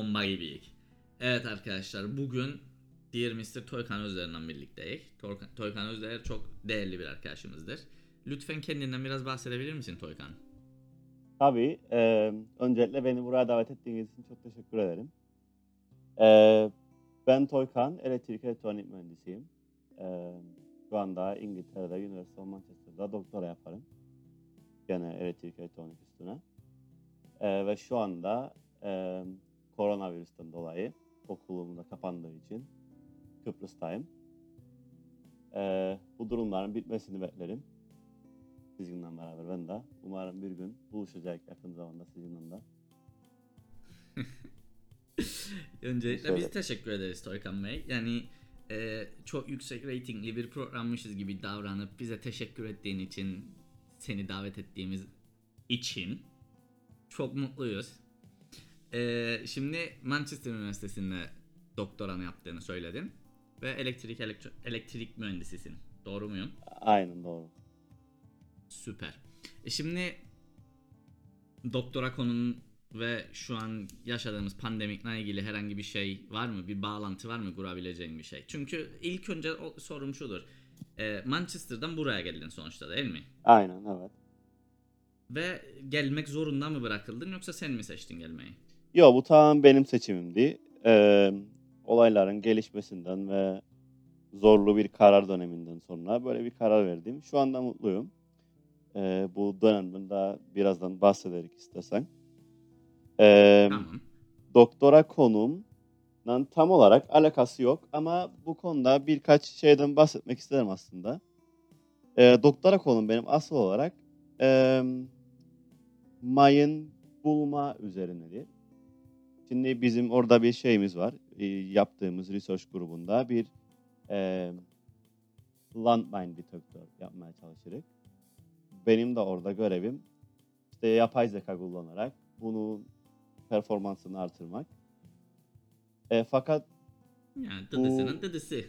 bomba gibiyik. Evet arkadaşlar bugün Dear Mr. Toykan Özder'le birlikteyiz. Toykan, Toykan Özder çok değerli bir arkadaşımızdır. Lütfen kendinden biraz bahsedebilir misin Toykan? Tabii. E, öncelikle beni buraya davet ettiğiniz için çok teşekkür ederim. E, ben Toykan, elektrik elektronik mühendisiyim. E, şu anda İngiltere'de, University of Manchester'da doktora yaparım. Gene elektrik elektronik üstüne. E, ve şu anda e, koronavirüsten dolayı okulum da kapandığı için Kıbrıs'tayım. E, bu durumların bitmesini beklerim. Sizinle beraber ben de. Umarım bir gün buluşacak yakın zamanda sizinle de. Öncelikle biz teşekkür ederiz Toykan Bey. Yani e, çok yüksek reytingli bir programmışız gibi davranıp bize teşekkür ettiğin için seni davet ettiğimiz için çok mutluyuz. E, şimdi Manchester Üniversitesi'nde doktoranı yaptığını söyledin ve elektrik elektro- elektrik mühendisisin. Doğru muyum? Aynen doğru. Süper. E şimdi doktora konunun ve şu an yaşadığımız pandemikle ilgili herhangi bir şey var mı? Bir bağlantı var mı kurabileceğin bir şey? Çünkü ilk önce o, sorum şudur. E, Manchester'dan buraya geldin sonuçta değil mi? Aynen evet. Ve gelmek zorunda mı bırakıldın yoksa sen mi seçtin gelmeyi? Yo bu tamamen benim seçimimdi. Ee, olayların gelişmesinden ve zorlu bir karar döneminden sonra böyle bir karar verdim. Şu anda mutluyum. Ee, bu dönemden daha birazdan bahsederek istersen. Ee, Tamam. doktora konumla tam olarak alakası yok ama bu konuda birkaç şeyden bahsetmek isterim aslında. Ee, doktora konum benim asıl olarak e, mayın bulma üzerinedir. Şimdi bizim orada bir şeyimiz var. e, yaptığımız research grubunda bir e, landmine detektör yapmaya çalışırız. Benim de orada görevim işte yapay zeka kullanarak bunun performansını artırmak. E, fakat Yani dıdısının dıdısı.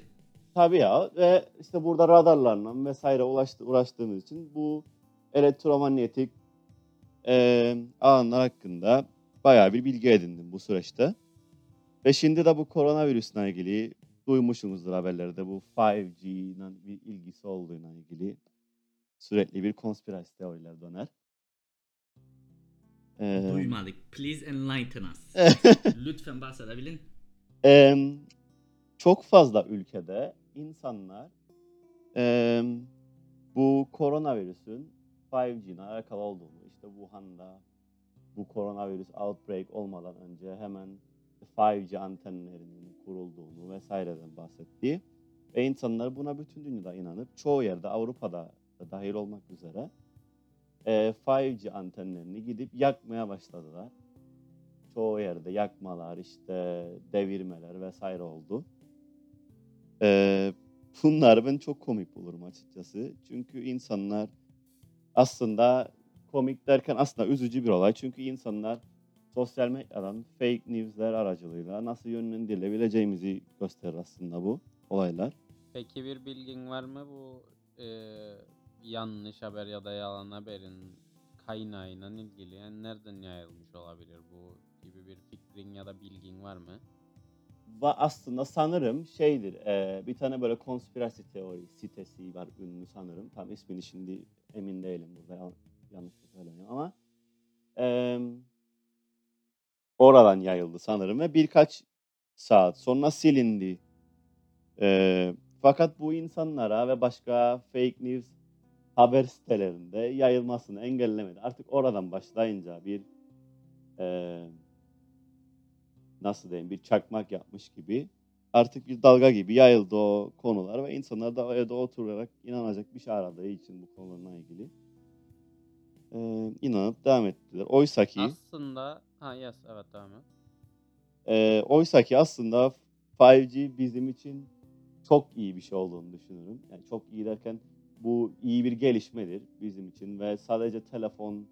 tabii ya ve işte burada radarlarla vesaire ulaştı, uğraştığımız için bu elektromanyetik e, alanlar hakkında bayağı bir bilgi edindim bu süreçte. Ve şimdi de bu koronavirüsle ilgili duymuşsunuzdur haberlerde bu 5G'nin bir ilgisi olduğuyla ilgili sürekli bir konspirasyon teoriler döner. Ee, Duymadık. Please enlighten us. Lütfen bahsedebilin. Em, çok fazla ülkede insanlar em, bu koronavirüsün 5G ile alakalı olduğunu, işte Wuhan'da bu koronavirüs outbreak olmadan önce hemen 5G antenlerinin kurulduğunu vesaireden bahsettiği ve insanlar buna bütün dünyada inanıp çoğu yerde Avrupa'da da dahil olmak üzere e, 5G antenlerini gidip yakmaya başladılar çoğu yerde yakmalar, işte devirmeler vesaire oldu. Ee, bunlar ben çok komik bulurum açıkçası. Çünkü insanlar aslında komik derken aslında üzücü bir olay. Çünkü insanlar sosyal medyadan fake news'ler aracılığıyla nasıl yönlendirilebileceğimizi gösterir aslında bu olaylar. Peki bir bilgin var mı bu e, yanlış haber ya da yalan haberin kaynağıyla ilgili? Yani nereden yayılmış olabilir bu gibi bir fikrin ya da bilgin var mı? Va aslında sanırım şeydir. e, bir tane böyle konspirasi teori sitesi var ünlü sanırım. Tam ismini şimdi emin değilim burada yanlış söylemiyorum ama e, oradan yayıldı sanırım ve birkaç saat sonra silindi. E, fakat bu insanlara ve başka fake news haber sitelerinde yayılmasını engellemedi. Artık oradan başlayınca bir e, nasıl diyeyim bir çakmak yapmış gibi artık bir dalga gibi yayıldı o konular ve insanlar da evde oturarak inanacak bir şey aradığı için bu konularla ilgili e, inanıp devam ettiler. Oysa ki Aslında ha yes evet devam et. e, oysa ki aslında 5G bizim için çok iyi bir şey olduğunu düşünüyorum. Yani çok iyi derken bu iyi bir gelişmedir bizim için ve sadece telefonla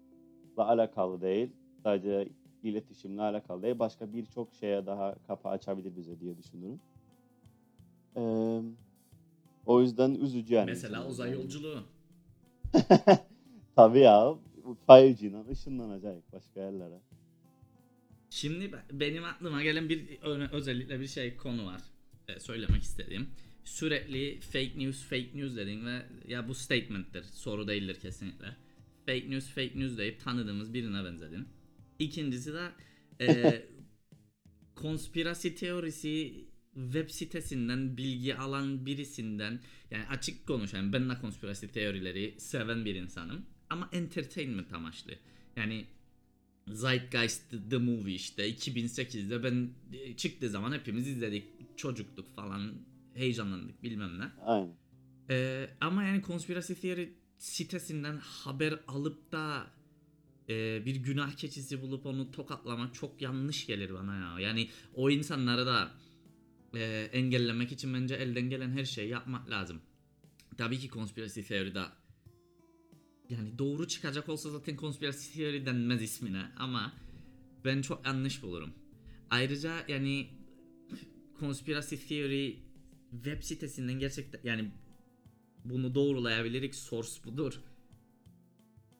alakalı değil, sadece iletişimle alakalı değil, başka birçok şeye daha kapı açabilir bize diye düşünüyorum. Ee, o yüzden üzücü yani. Mesela uzay yolculuğu. Tabii ya. 5G'den ışınlanacak başka yerlere. Şimdi be- benim aklıma gelen bir özellikle bir şey konu var. e, söylemek istediğim. Sürekli fake news fake news dedin ve ya bu statement'tir. Soru değildir kesinlikle. Fake news fake news deyip tanıdığımız birine benzedin. İkincisi de e, konspirasi teorisi web sitesinden bilgi alan birisinden yani açık konuşan ben de konspirasi teorileri seven bir insanım ama entertainment amaçlı. Yani Zeitgeist The Movie işte 2008'de ben e, çıktığı zaman hepimiz izledik. Çocukluk falan heyecanlandık bilmem ne. Aynen. Ee, ama yani konspirasi teori sitesinden haber alıp da e, bir günah keçisi bulup onu tokatlamak çok yanlış gelir bana ya. Yani o insanları da e, engellemek için bence elden gelen her şeyi yapmak lazım. Tabii ki konspirasi teori de yani doğru çıkacak olsa zaten konspirasi teori denmez ismine ama ben çok yanlış bulurum. Ayrıca yani konspirasi teori web sitesinden gerçekten yani bunu doğrulayabilirik source budur.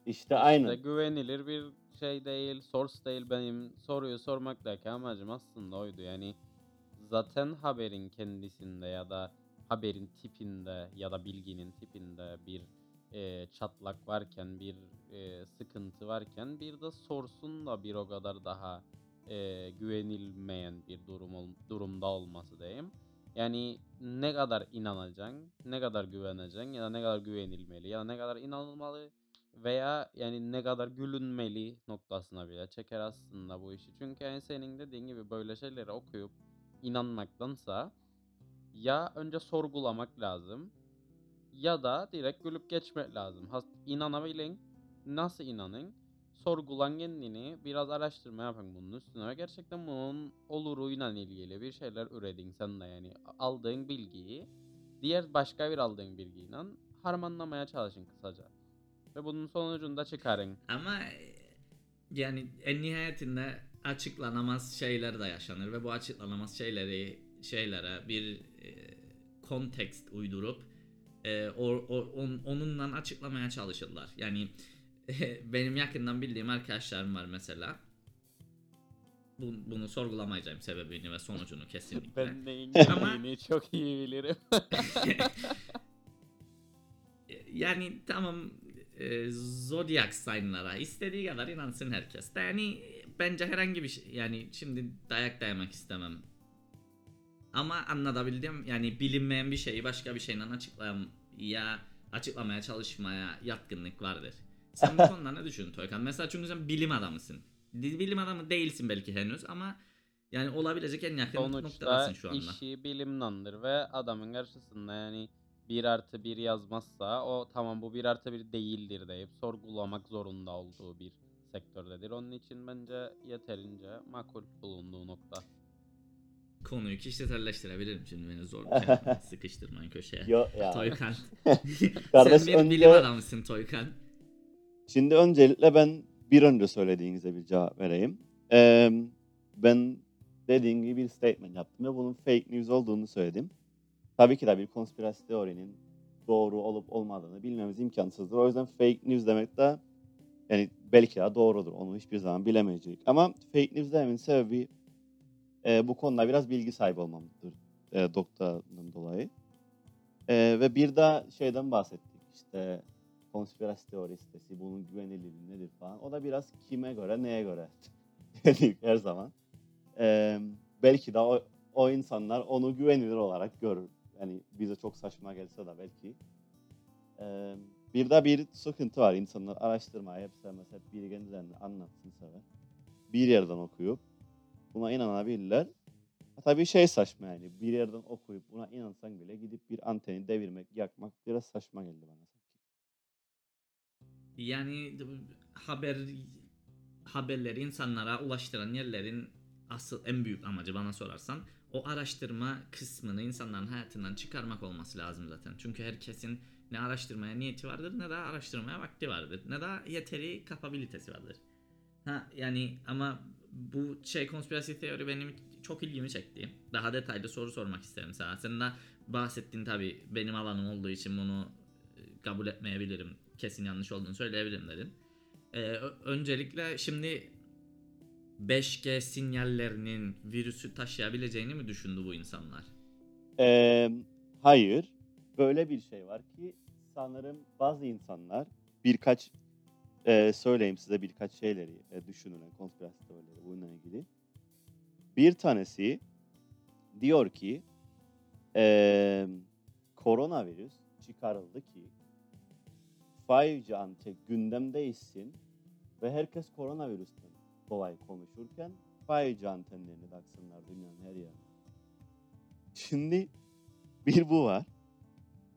İşte aynen. İşte güvenilir bir şey değil, source değil. Benim soruyu sormaktaki amacım aslında oydu. Yani zaten haberin kendisinde ya da haberin tipinde ya da bilginin tipinde bir e, çatlak varken, bir e, sıkıntı varken bir de source'un da bir o kadar daha e, güvenilmeyen bir durum durumda olması diyeyim. Yani ne kadar inanacaksın, ne kadar güveneceksin ya da ne kadar güvenilmeli ya da ne kadar inanılmalı veya yani ne kadar gülünmeli noktasına bile çeker aslında bu işi. Çünkü yani senin dediğin gibi böyle şeyleri okuyup inanmaktansa ya önce sorgulamak lazım ya da direkt gülüp geçmek lazım. Has nasıl inanın? Sorgulan kendini, biraz araştırma yapın bunun üstüne ve gerçekten bunun oluruyla ilgili bir şeyler üredin sen de yani aldığın bilgiyi diğer başka bir aldığın bilgiyle harmanlamaya çalışın kısaca. Ve bunun sonucunda çıkarın. Ama e, yani en nihayetinde açıklanamaz şeyler de yaşanır ve bu açıklanamaz şeyleri şeylere bir e, kontekst uydurup e, o, o- on- onunla açıklamaya çalışırlar. Yani benim yakından bildiğim arkadaşlarım var mesela. Bu- bunu sorgulamayacağım sebebini ve sonucunu kesinlikle. Ben neyin Ama- çok iyi bilirim. yani tamam e, zodiac sign'lara istediği kadar inansın herkes. De yani bence herhangi bir şey yani şimdi dayak dayamak istemem. Ama anlatabildim yani bilinmeyen bir şeyi başka bir şeyle açıklayan ya açıklamaya çalışmaya yatkınlık vardır. Sen bu konuda ne düşünüyorsun Toykan? Mesela çünkü sen bilim adamısın. Bilim adamı değilsin belki henüz ama yani olabilecek en yakın Sonuçta noktadasın şu anda. işi bilimdandır ve adamın karşısında yani 1 artı 1 yazmazsa o tamam bu 1 artı 1 değildir deyip sorgulamak zorunda olduğu bir sektördedir. Onun için bence yeterince makul bulunduğu nokta. Konuyu kişiselleştirebilirim şimdi beni zor şey sıkıştırmayın köşeye. Yo, ya. Toykan. Kardeş Sen bir önce- bilim adamısın Toykan. Şimdi öncelikle ben bir önce söylediğinize bir cevap vereyim. Ee, ben dediğim gibi bir statement yaptım ve bunun fake news olduğunu söyledim. Tabii ki de bir konspirasi teorinin doğru olup olmadığını bilmemiz imkansızdır. O yüzden fake news demek de yani belki de doğrudur. Onu hiçbir zaman bilemeyecek. Ama fake news dememin sebebi e, bu konuda biraz bilgi sahibi olmamdır e, doktordan dolayı. E, ve bir de şeyden bahsettik. İşte konspirasi teori sitesi, bunun güvenilirliği nedir falan. O da biraz kime göre, neye göre dedik her zaman. Ee, belki de o, o insanlar onu güvenilir olarak görür. Yani bize çok saçma gelse de belki. Ee, bir de bir sıkıntı var. İnsanlar araştırmayı hep sevmez. Hep bilginin üzerine anlatsın sever. Bir yerden okuyup buna inanabilirler. Tabii şey saçma yani. Bir yerden okuyup buna inansan bile gidip bir anteni devirmek, yakmak biraz saçma geldi bana. Yani haber haberleri insanlara ulaştıran yerlerin asıl en büyük amacı bana sorarsan o araştırma kısmını insanların hayatından çıkarmak olması lazım zaten. Çünkü herkesin ne araştırmaya niyeti vardır ne de araştırmaya vakti vardır. Ne de yeteri kapabilitesi vardır. Ha yani ama bu şey konspirasi teori benim çok ilgimi çekti. Daha detaylı soru sormak isterim sana. Sen de bahsettin tabi benim alanım olduğu için bunu e, kabul etmeyebilirim. Kesin yanlış olduğunu söyleyebilirim dedin. Ee, öncelikle şimdi 5G sinyallerinin virüsü taşıyabileceğini mi düşündü bu insanlar? Ee, hayır. Böyle bir şey var ki sanırım bazı insanlar birkaç e, söyleyeyim size birkaç şeyleri e, düşünün konspirasyon teorileri bununla ilgili. Bir tanesi diyor ki e, koronavirüs çıkarıldı ki 5G antek gündemdeysin ve herkes koronavirüsten dolayı konuşurken 5G antenlerini taksınlar dünyanın her yerine. Şimdi bir bu var.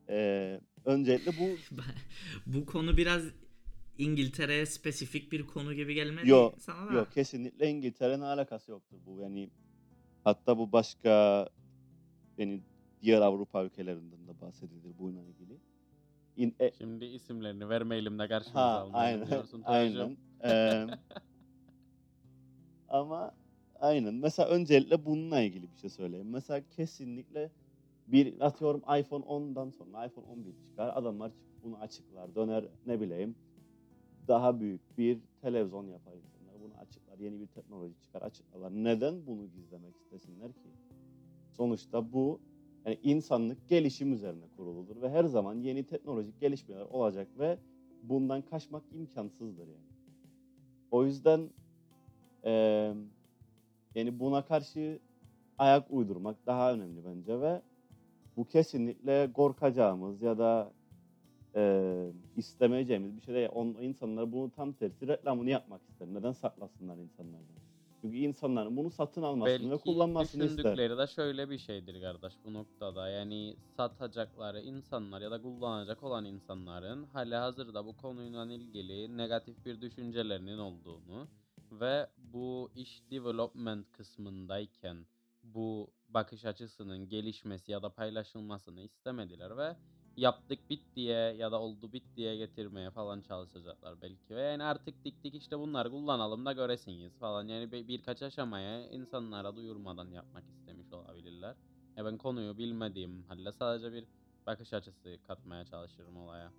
Ee, öncelikle bu bu konu biraz İngiltere'ye spesifik bir konu gibi gelmedi Yo, sana da. yok kesinlikle İngiltere'nin alakası yoktur bu. Yani hatta bu başka yani diğer Avrupa ülkelerinden de bahsedilir bununla ilgili. İn, e, Şimdi isimlerini vermeyelim de karşımıza ha almayalım aynen aynen. Ee, ama aynen. Mesela öncelikle bununla ilgili bir şey söyleyeyim. Mesela kesinlikle bir atıyorum iPhone 10'dan sonra iPhone 11 çıkar. Adamlar bunu açıklar. Döner ne bileyim daha büyük bir televizyon yapar insanlar. Bunu açıklar. Yeni bir teknoloji çıkar açıklarlar. Neden bunu gizlemek istesinler ki? Sonuçta bu yani insanlık gelişim üzerine kuruludur ve her zaman yeni teknolojik gelişmeler olacak ve bundan kaçmak imkansızdır yani. O yüzden eee, yani buna karşı ayak uydurmak daha önemli bence ve bu kesinlikle korkacağımız ya da eee istemeyeceğimiz bir şey değil. On, insanlar bunu tam tersi reklamını yapmak ister. Neden saklasınlar insanlardan? Çünkü insanların bunu satın almasını ve Belki kullanmasını ister. düşündükleri de şöyle bir şeydir kardeş bu noktada. Yani satacakları insanlar ya da kullanacak olan insanların hali hazırda bu konuyla ilgili negatif bir düşüncelerinin olduğunu ve bu iş development kısmındayken bu bakış açısının gelişmesi ya da paylaşılmasını istemediler ve yaptık bit diye ya da oldu bit diye getirmeye falan çalışacaklar belki. Ve yani artık diktik işte bunları kullanalım da göresiniz falan. Yani bir, birkaç aşamaya insanlara duyurmadan yapmak istemiş olabilirler. Ya ben konuyu bilmediğim halde sadece bir bakış açısı katmaya çalışırım olaya.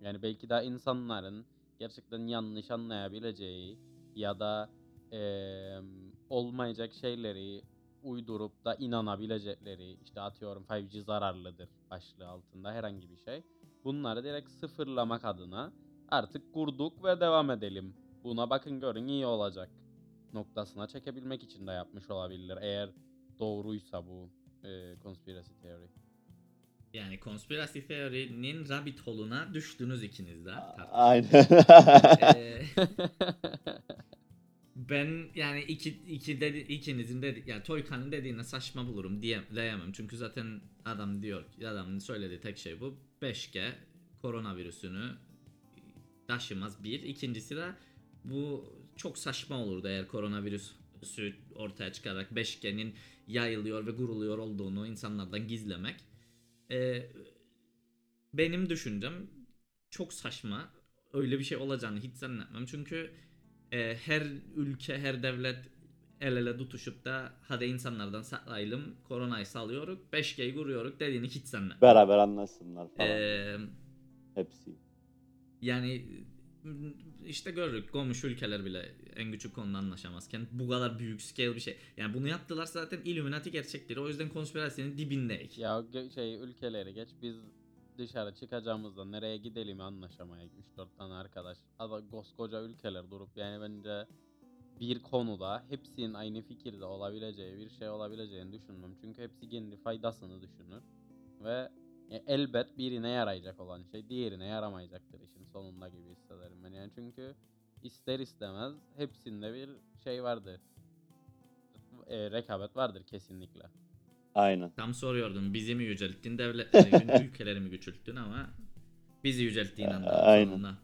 Yani belki de insanların gerçekten yanlış anlayabileceği ya da eee, olmayacak şeyleri uydurup da inanabilecekleri işte atıyorum 5G zararlıdır başlığı altında herhangi bir şey. Bunları direkt sıfırlamak adına artık kurduk ve devam edelim. Buna bakın görün iyi olacak noktasına çekebilmek için de yapmış olabilir eğer doğruysa bu e, conspiracy theory. Yani konspirasi teorinin rabbit hole'una düştünüz ikiniz de. Aynen. Ee, ben yani iki, iki dedi, ikinizin dedi, yani Toyka'nın dediğine saçma bulurum diye, diyemem. Çünkü zaten adam diyor ki adamın söylediği tek şey bu. 5G koronavirüsünü taşımaz bir. İkincisi de bu çok saçma olurdu eğer koronavirüsü ortaya çıkarak 5G'nin yayılıyor ve kuruluyor olduğunu insanlardan gizlemek. Ee, benim düşüncem çok saçma. Öyle bir şey olacağını hiç zannetmem. Çünkü e, her ülke, her devlet el ele tutuşup da hadi insanlardan saklayalım, koronayı salıyoruz, 5G'yi kuruyoruz dediğini hiç zannetmem. Beraber anlasınlar falan. Ee, Hepsi. yani işte gördük komşu ülkeler bile en küçük konuda anlaşamazken bu kadar büyük scale bir şey. Yani bunu yaptılar zaten Illuminati gerçekleri. O yüzden konspirasinin dibindeyiz. Ya şey ülkeleri geç biz dışarı çıkacağımızda nereye gidelim anlaşamaya 3-4 tane arkadaş. Ada koskoca ülkeler durup yani bence bir konuda hepsinin aynı fikirde olabileceği bir şey olabileceğini düşünmem. Çünkü hepsi kendi faydasını düşünür. Ve e, elbet birine yarayacak olan şey diğerine yaramayacaktır işin sonunda gibi hissederim ben. Yani çünkü ister istemez hepsinde bir şey vardır. E, rekabet vardır kesinlikle. Aynen. Tam soruyordum bizi mi yücelttin devletleri mi ülkeleri mi küçülttün ama bizi yücelttiğin anda Aynen. sonunda.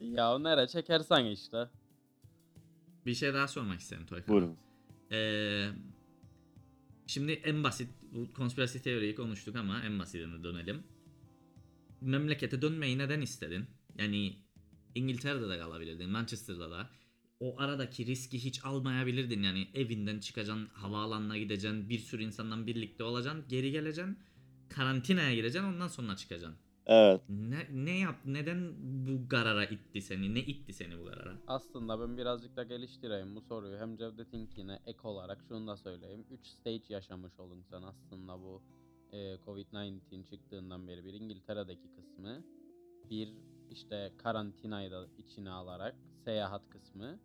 Ya nereye çekersen işte. Bir şey daha sormak isterim Toykan. Buyurun. Ee, şimdi en basit bu konspirasi teoriyi konuştuk ama en basitine dönelim. Memlekete dönmeyi neden istedin? Yani İngiltere'de de kalabilirdin, Manchester'da da. O aradaki riski hiç almayabilirdin. Yani evinden çıkacaksın, havaalanına gideceksin, bir sürü insandan birlikte olacaksın, geri geleceksin, karantinaya gireceksin, ondan sonra çıkacaksın. Evet. Ne, ne yap neden bu karara itti seni? Ne itti seni bu karara? Aslında ben birazcık da geliştireyim bu soruyu. Hem Cevdet'inkine ek olarak şunu da söyleyeyim. 3 stage yaşamış olun sen aslında bu e, Covid-19 çıktığından beri. Bir İngiltere'deki kısmı. Bir işte karantinayı da içine alarak seyahat kısmı.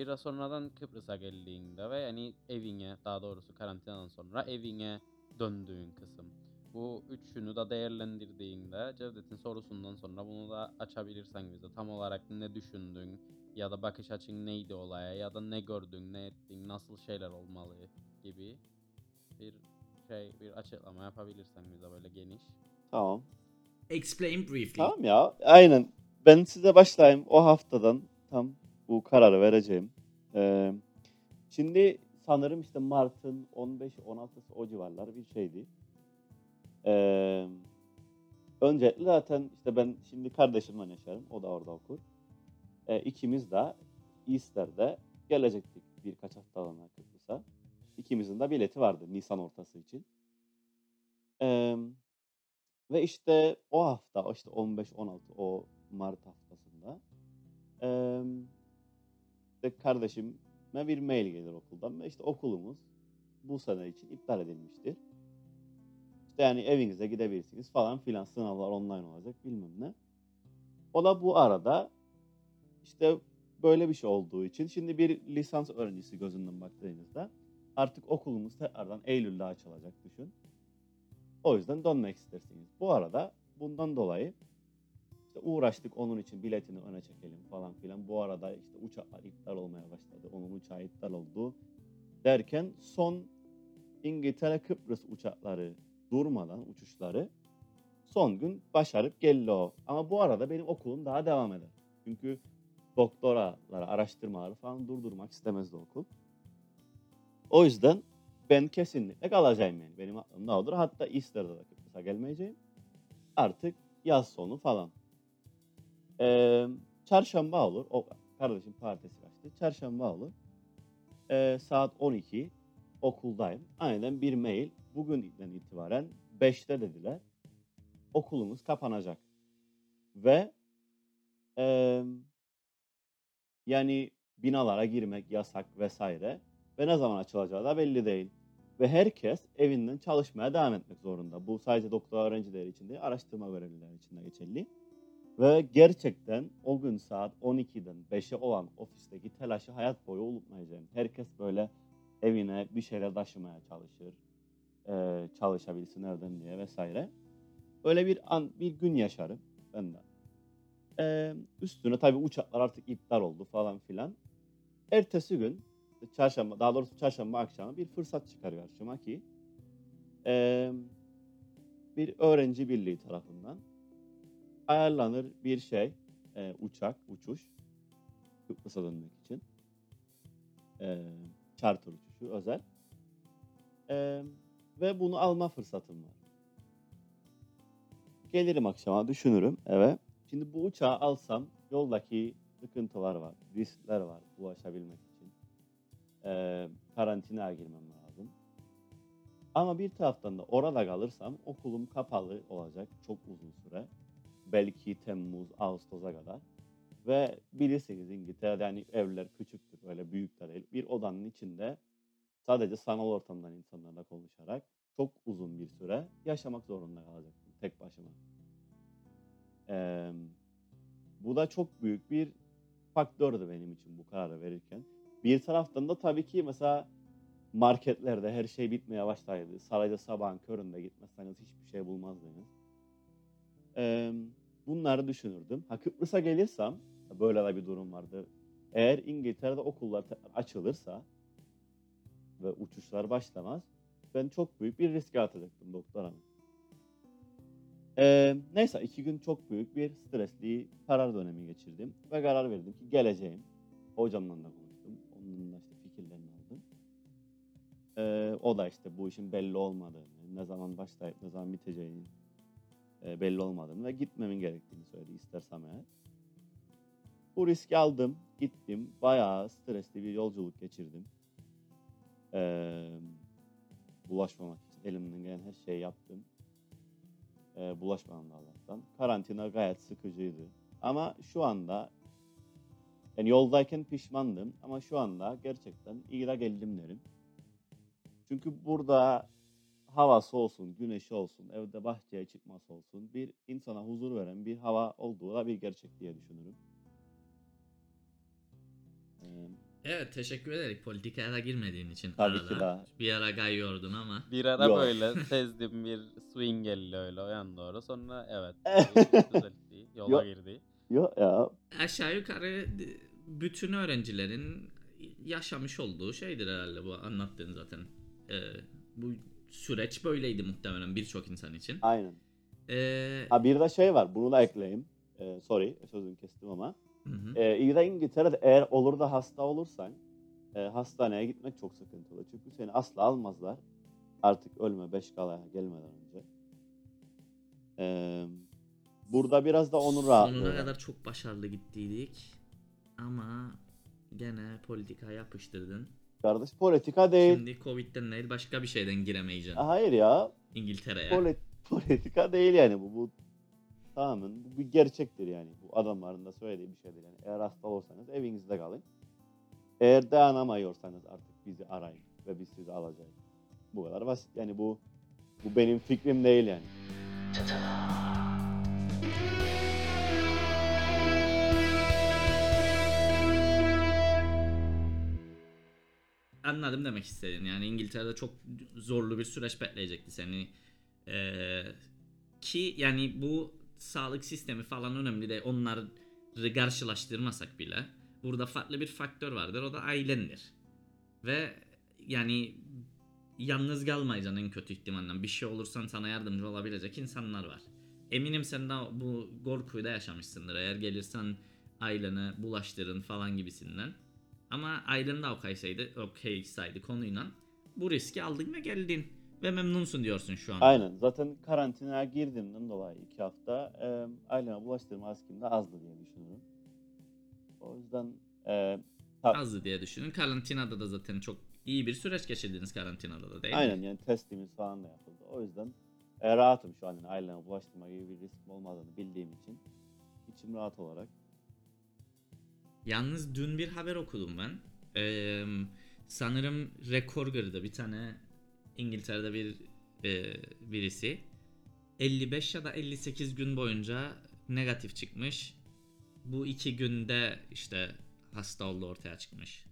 Bir de sonradan Kıbrıs'a geldiğinde ve yani evine daha doğrusu karantinadan sonra evine döndüğün kısım. Bu üçünü de değerlendirdiğinde Cevdet'in sorusundan sonra bunu da açabilirsen bize. Tam olarak ne düşündün ya da bakış açın neydi olaya ya da ne gördün, ne ettin, nasıl şeyler olmalı gibi bir şey, bir açıklama yapabilirsen bize böyle geniş. Tamam. Explain briefly. Tamam ya. Aynen. Ben size başlayayım. O haftadan tam bu kararı vereceğim. Ee, şimdi sanırım işte Mart'ın 15-16'sı o civarlar bir şeydi. Ee, öncelikle zaten işte ben şimdi kardeşimle yaşarım. O da orada okur. Ee, ikimiz de Easter'de gelecektik birkaç haftalığına Kıbrıs'a. İkimizin de bileti vardı Nisan ortası için. Ee, ve işte o hafta, işte 15-16 o Mart haftasında eee işte kardeşime bir mail gelir okuldan ve işte okulumuz bu sene için iptal edilmiştir. İşte yani evinize gidebilirsiniz falan filan sınavlar online olacak bilmem ne. O da bu arada işte böyle bir şey olduğu için şimdi bir lisans öğrencisi gözünden baktığınızda artık okulumuz tekrardan Eylül'de açılacak düşün. O yüzden dönmek istersiniz. Bu arada bundan dolayı işte uğraştık onun için biletini öne çekelim falan filan. Bu arada işte uçaklar iptal olmaya başladı. Onun uçağı iptal oldu. Derken son İngiltere Kıbrıs uçakları durmadan uçuşları son gün başarıp geldi o. Ama bu arada benim okulum daha devam eder. Çünkü doktoraları, araştırmaları falan durdurmak istemezdi okul. O yüzden ben kesinlikle kalacağım yani. Benim aklımda odur. Hatta Easter'da da Kıbrıs'a gelmeyeceğim. Artık yaz sonu falan. Ee, çarşamba olur. O kardeşim partisi kaçtı. Çarşamba olur. Ee, saat 12 okuldayım. Aynen bir mail. Bugünden itibaren 5'te dediler. Okulumuz kapanacak. Ve ee, yani binalara girmek yasak vesaire. Ve ne zaman açılacağı da belli değil. Ve herkes evinden çalışmaya devam etmek zorunda. Bu sadece doktor öğrencileri için değil, araştırma görevlileri için de geçerli. Ve gerçekten o gün saat 12'den 5'e olan ofisteki telaşı hayat boyu unutmayacağım. Herkes böyle evine bir şeyler taşımaya çalışır. Ee, çalışabilsin nereden diye vesaire. Öyle bir an, bir gün yaşarım ben de. Ee, üstüne tabii uçaklar artık iptal oldu falan filan. Ertesi gün çarşamba daha doğrusu çarşamba akşamı bir fırsat çıkarıyor karşıma ki eee, bir öğrenci birliği tarafından ayarlanır bir şey eee, uçak uçuş Kıbrıs'a dönmek için eee charter uçuşu özel Eee, ve bunu alma fırsatım var. Gelirim akşama düşünürüm eve. Şimdi bu uçağı alsam yoldaki sıkıntılar var, riskler var ulaşabilmek için e, karantinaya girmem lazım. Ama bir taraftan da orada kalırsam okulum kapalı olacak çok uzun. Belki Temmuz, Ağustos'a kadar. Ve bilirsiniz İngiltere'de yani evler küçüktür, öyle büyük de değil. Bir odanın içinde sadece sanal ortamdan insanlarla konuşarak çok uzun bir süre yaşamak zorunda kalacaktım tek başıma. Ee, bu da çok büyük bir faktördü benim için bu kararı verirken. Bir taraftan da tabii ki mesela marketlerde her şey bitmeye başlaydı. Sarayda sabahın köründe gitmezseniz hiçbir şey bulmazdınız. Ee, bunları düşünürdüm. Ha Kıbrıs'a gelirsem, böyle de bir durum vardı. Eğer İngiltere'de okullar açılırsa ve uçuşlar başlamaz, ben çok büyük bir riske atacaktım doktor hanım. Ee, neyse iki gün çok büyük bir stresli karar dönemi geçirdim ve karar verdim ki geleceğim. Hocamla da konuştum. Onun da işte fikirlerini aldım. Ee, o da işte bu işin belli olmadığını, ne zaman başlayıp ne zaman biteceğini e, belli olmadığını ve gitmemin gerektiğini söyledi istersem eğer. Bu riski aldım, gittim. Bayağı stresli bir yolculuk geçirdim. Ee, bulaşmamak için elimden gelen her şeyi yaptım. Ee, bulaşmadım da Allah'tan. Karantina gayet sıkıcıydı. Ama şu anda yani yoldayken pişmandım ama şu anda gerçekten İra geldim derim. Çünkü burada havası olsun, güneşi olsun, evde bahçeye çıkması olsun bir insana huzur veren bir hava olduğu da bir gerçek diye düşünürüm. Ee, Evet teşekkür ederim politikaya da girmediğin için. Tabii arada. ki daha. Bir ara gayıyordun ama. Bir ara Yok. böyle sezdim bir swing geldi öyle o yan doğru. Sonra evet düzeltti. Yola Yok. girdi. Yok ya Aşağı yukarı bütün öğrencilerin yaşamış olduğu şeydir herhalde bu anlattığın zaten. Ee, bu süreç böyleydi muhtemelen birçok insan için. aynen. Ee, Ha bir de şey var bunu da ekleyeyim. Ee, sorry sözünü kestim ama. hı hı. Ee, İngiltere'de eğer olur da hasta olursan e, hastaneye gitmek çok sıkıntılı. Çünkü seni asla almazlar. Artık ölme beş kalaya gelmeden önce. Ee, burada biraz da onun rahatlığı. Sonuna kadar çok başarılı gittiydik. Ama gene politika yapıştırdın. Kardeş politika değil. Şimdi Covid'den değil başka bir şeyden giremeyeceksin Hayır ya. İngiltere'ye. Poli- politika değil yani bu. Bu tamamen bu bir gerçektir yani. Bu adamların da söylediği bir şeydir yani. Eğer hasta olursanız evinizde kalın. Eğer dayanamıyorsanız artık bizi arayın ve biz sizi alacağız. Bu kadar basit. Yani bu bu benim fikrim değil yani. Anladım demek istedin. Yani İngiltere'de çok zorlu bir süreç bekleyecekti seni. Ee, ki yani bu sağlık sistemi falan önemli de onları karşılaştırmasak bile burada farklı bir faktör vardır. O da ailendir. Ve yani yalnız kalmayacaksın en kötü ihtimalle. Bir şey olursan sana yardımcı olabilecek insanlar var. Eminim sen de bu korkuyu da yaşamışsındır. Eğer gelirsen ailene bulaştırın falan gibisinden. Ama ailen de okaysaydı, okaysaydı konuyla bu riski aldın ve geldin. Ve memnunsun diyorsun şu an. Aynen. Zaten karantinaya girdiğimden dolayı iki hafta e, aileme bulaştırma riskim de azdı diye düşünüyorum. O yüzden e, ta- Azdı diye düşünün. Karantinada da zaten çok iyi bir süreç geçirdiniz karantinada da değil mi? aynen yani testimiz falan da yapıldı. O yüzden e, rahatım şu an yani aileme bulaştırma gibi bir riskim olmadığını bildiğim için içim rahat olarak. Yalnız dün bir haber okudum ben. Ee, sanırım rekor kırdı bir tane İngiltere'de bir e, birisi. 55 ya da 58 gün boyunca negatif çıkmış. Bu iki günde işte hasta oldu ortaya çıkmış.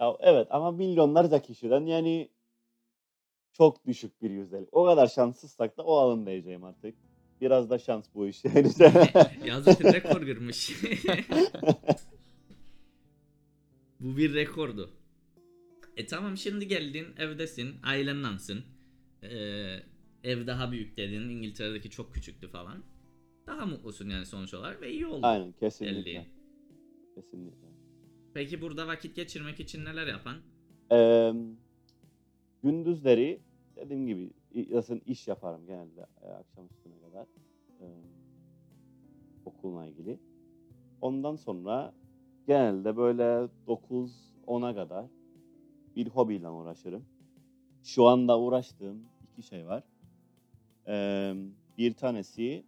Ya, evet ama milyonlarca kişiden yani çok düşük bir yüzdelik. O kadar şanssızsak da o alın diyeceğim artık. Biraz da şans bu iş. Yani. ya zaten rekor kırmış. Bu bir rekordu. E tamam şimdi geldin evdesin ailenlansın. Ee, ev daha büyük dedin İngiltere'deki çok küçüktü falan. Daha mutlusun yani sonuç olarak ve iyi oldu. Aynen kesinlikle. Belli. Kesinlikle. Peki burada vakit geçirmek için neler yapan? Ee, gündüzleri dediğim gibi zaten iş yaparım genelde e, akşam üstüne kadar e, okulla ilgili. Ondan sonra genelde böyle 9-10'a kadar bir hobiyle uğraşırım. Şu anda uğraştığım iki şey var. Ee, bir tanesi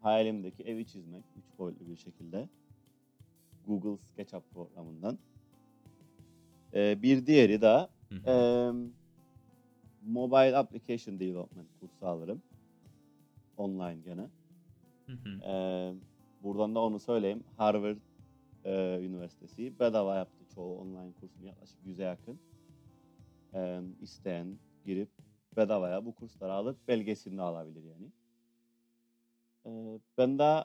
hayalimdeki evi çizmek üç boyutlu bir şekilde. Google SketchUp programından. Ee, bir diğeri de. Eee, mobile application development kursu alırım. Online gene. Hı hı. Eee, buradan da onu söyleyeyim. Harvard eee, Üniversitesi bedava yaptı çoğu online kursunu yaklaşık 100'e yakın. Eee isteyen girip bedavaya bu kursları alıp belgesini de alabilir yani. Eee, ben de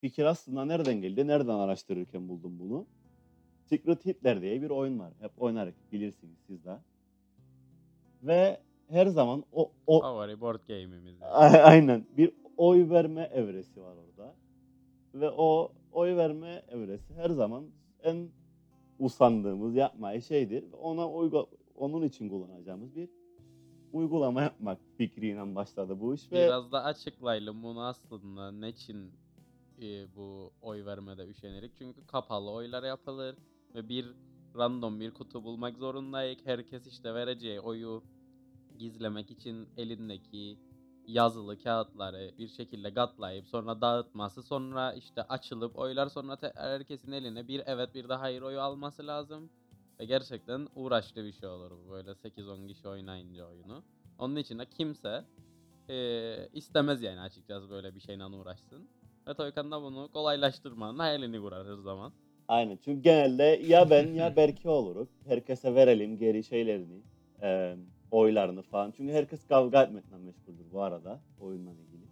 fikir aslında nereden geldi? Nereden araştırırken buldum bunu? Secret Hitler diye bir oyun var. Hep oynarız bilirsiniz siz de. Ve her zaman o, o Favori board game'imiz. A- aynen bir oy verme evresi var orada. Ve o oy verme evresi her zaman en usandığımız yapmayı şeydir. Ona uygu onun için kullanacağımız bir uygulama yapmak fikriyle başladı bu iş ve Biraz da açıklayalım bunu aslında ne için e, bu oy vermede üşenirik. Çünkü kapalı oylar yapılır ve bir random bir kutu bulmak zorundayız. Herkes işte vereceği oyu gizlemek için elindeki yazılı kağıtları bir şekilde katlayıp sonra dağıtması sonra işte açılıp oylar sonra herkesin eline bir evet bir de hayır oyu alması lazım. Ve gerçekten uğraşlı bir şey olur bu böyle 8-10 kişi oynayınca oyunu. Onun için de kimse eee, istemez yani açıkçası böyle bir şeyle uğraşsın. Ve Toykan da bunu kolaylaştırmanın hayalini kurar her zaman. Aynen. Çünkü genelde ya ben ya Berke oluruz. Herkese verelim geri şeylerini, e, oylarını falan. Çünkü herkes kavga etmekle meşguldür bu arada oyunla ilgili.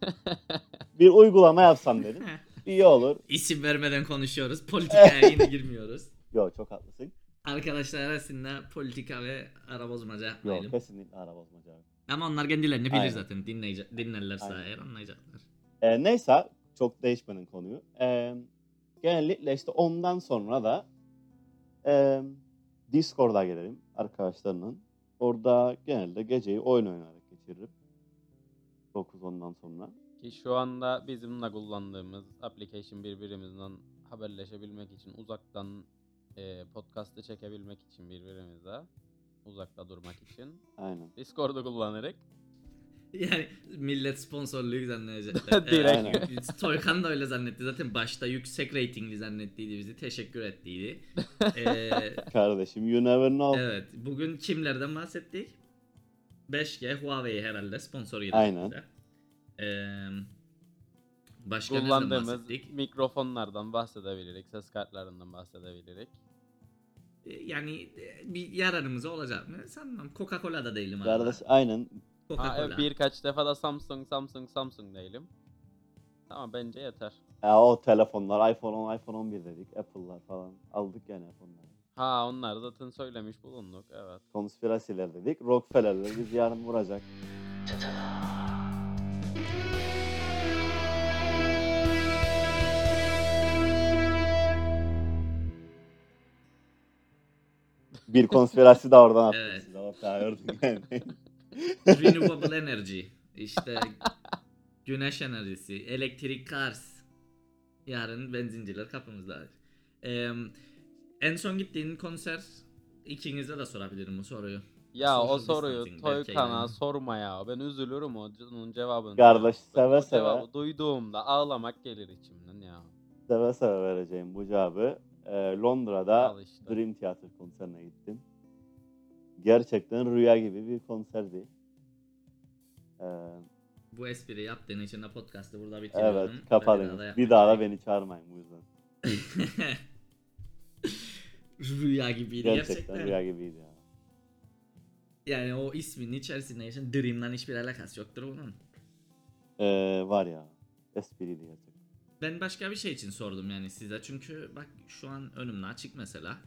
Bir uygulama yapsam dedim. İyi olur. İsim vermeden konuşuyoruz. Politikaya yine girmiyoruz. Yok çok haklısın. Arkadaşlar arasında politika ve ara bozmaca Yok yapmayalım. kesinlikle ara bozmaca. yok. Ama onlar kendilerini bilir Aynen. zaten. Dinleyece- dinlerlerse Aynen. eğer anlayacaklar. E, neyse çok değişmenin konuyu. E, genellikle işte ondan sonra da e, Discord'a gelelim arkadaşlarının. Orada genelde geceyi oyun oynayarak geçiririm. 9-10'dan sonra. Ki şu anda bizimle kullandığımız application birbirimizden haberleşebilmek için uzaktan e, podcast'ı çekebilmek için birbirimize uzakta durmak için Aynen. Discord'u kullanarak Yani millet sponsorluğu zannedecekler. Direkt. Aynen. Toykan da öyle zannetti. Zaten başta yüksek reytingli zannettiydi bizi. Teşekkür ettiydi. Ee, Kardeşim you never know. evet. Bugün kimlerden bahsettik? 5G Huawei herhalde sponsor girdi Aynen. bize. Ee, başka nereden kullandığımız bahsettik? mikrofonlardan bahsedebilirik, ses kartlarından bahsedebilirik. Ee, Yani e, bir yararımız olacak mı? Sanmam. Coca-Cola da değilim Kardeş aynen. Ha, Coca-Cola. e, birkaç defa da Samsung, Samsung, Samsung diyelim. Tamam bence yeter. Ya o telefonlar iPhone 10, iPhone 11 dedik. Apple'lar falan. Aldık yani iPhone'ları. Ha onlar zaten söylemiş bulunduk evet. Konspirasiler dedik. Rockefeller'ler biz yarın vuracak. Bir konspirasi de oradan attı. Evet. kadar gördük yani. Renewable energy. İşte güneş enerjisi, elektrik cars. Yarın benzinciler kapımızda. Ee, en son gittiğin konser ikinize de sorabilirim bu soruyu. Ya o Social soruyu distancing belki Toykan'a yani. sorma ya. Ben üzülürüm o onun cevabını. Kardeş, seve o seve. cevabı duyduğumda ağlamak gelir içimden ya. Seve seve vereceğim bu cevabı. Ee, Londra'da işte. Dream Theater konserine gittim. Gerçekten rüya gibi bir konserdi. Ee, Bu espriyi yaptığın için de podcast'ı burada bitiriyorum. evet Ve bir daha da beni çağırmayın bu yüzden. rüya gibiydi Gerçekten, gerçekten. rüya gibiydi ya. Yani o isminin içerisinde yaşayan Dream'den hiçbir alakası yoktur bunun. Ee, var ya. Espriydi gerçekten. Ben başka bir şey için sordum yani size. Çünkü bak şu an önümde açık mesela.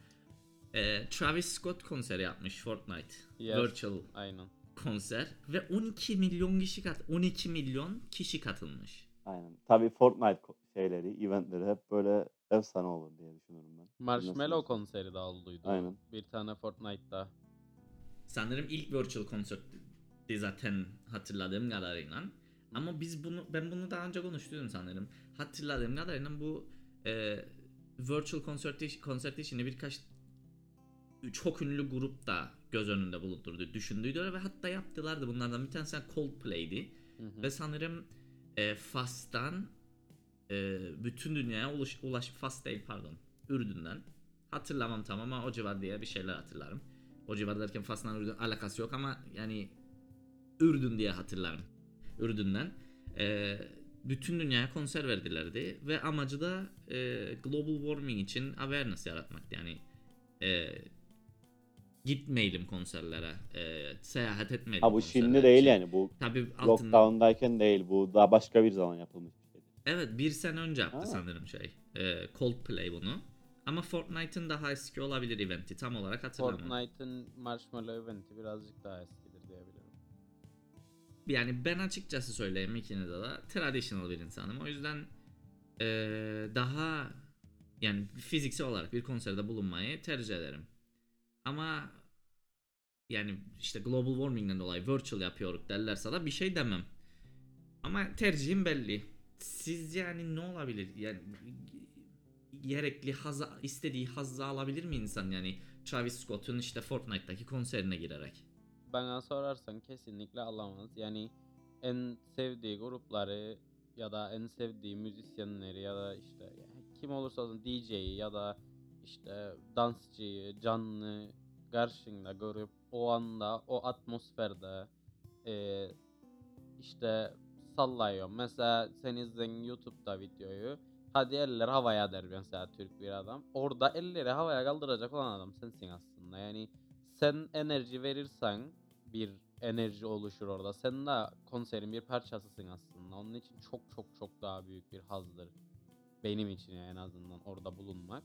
Ee, Travis Scott konseri yapmış Fortnite. Yes. Virtual Aynen. konser. Ve 12 milyon kişi kat 12 milyon kişi katılmış. Aynen. Tabii Fortnite şeyleri, eventleri hep böyle efsane olur diye düşünüyorum ben. Marshmallow Nasıl? konseri de olduydu. Aynen. Bir tane Fortnite'da. Sanırım ilk virtual konserdi zaten hatırladığım kadarıyla. Ama biz bunu ben bunu daha önce konuştuydum sanırım. Hatırladığım kadarıyla bu e, virtual concert konser işini birkaç çok ünlü grup da göz önünde bulundurdu, düşündüydü ve hatta yaptılardı. Bunlardan bir tanesi Coldplay'di. Hı hı. Ve sanırım e, Fas'tan e, bütün dünyaya ulaş, ulaş Fas değil pardon Ürdün'den hatırlamam tam ama o civar diye bir şeyler hatırlarım. O civar derken Fas'la Ürdün alakası yok ama yani Ürdün diye hatırlarım. Ürdün'den. E, bütün dünyaya konser verdilerdi ve amacı da e, global warming için awareness yaratmaktı. Yani e, gitmeyelim konserlere, e, seyahat etmeyelim Ha bu konserlere şimdi değil için. yani. Bu Tabii altında lockdown'dayken değil. Bu daha başka bir zaman yapılmış bir şeydi. Evet bir sene önce yaptı Ha. sanırım şey. Ee, Coldplay bunu. Ama Fortnite'ın daha eski olabilir eventi tam olarak hatırlamıyorum. Fortnite'ın Marshmallow eventi birazcık daha eskidir diyebilirim. Yani ben açıkçası söyleyeyim ikinize de traditional bir insanım. O yüzden ee, daha yani fiziksel olarak bir konserde bulunmayı tercih ederim. Ama yani işte global warming'den dolayı virtual yapıyoruz derlerse de bir şey demem. Ama tercihim belli. Siz yani ne olabilir? Yani gerekli haza, istediği hazzı alabilir mi insan yani Travis Scott'un işte Fortnite'daki konserine girerek? Bana sorarsan kesinlikle alamaz. Yani en sevdiği grupları ya da en sevdiği müzisyenleri ya da işte kim olursa olsun DJ'yi ya da işte dansçıyı canlı karşında görüp o anda o atmosferde e, işte sallayıyor. Mesela sen izleyin YouTube'da videoyu. Hadi eller havaya der mesela Türk bir adam. Orada elleri havaya kaldıracak olan adam sensin aslında. Yani sen enerji verirsen bir enerji oluşur orada. Sen de konserin bir parçasısın aslında. Onun için çok çok çok daha büyük bir hazdır. Benim için en azından orada bulunmak.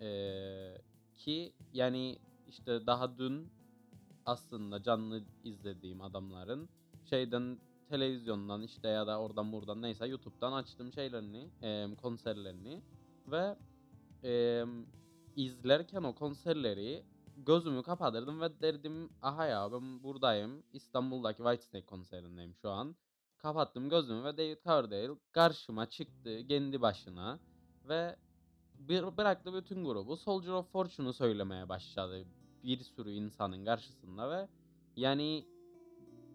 Ee, ki yani işte daha dün aslında canlı izlediğim adamların şeyden televizyondan işte ya da oradan buradan neyse YouTube'dan açtım şeylerini, e, konserlerini ve e, izlerken o konserleri gözümü kapatırdım ve derdim aha ya ben buradayım İstanbul'daki Whitesnake konserindeyim şu an. Kapattım gözümü ve David Coverdale karşıma çıktı kendi başına ve bir, bıraktı bütün grubu Soldier of Fortune'u söylemeye başladı bir sürü insanın karşısında ve yani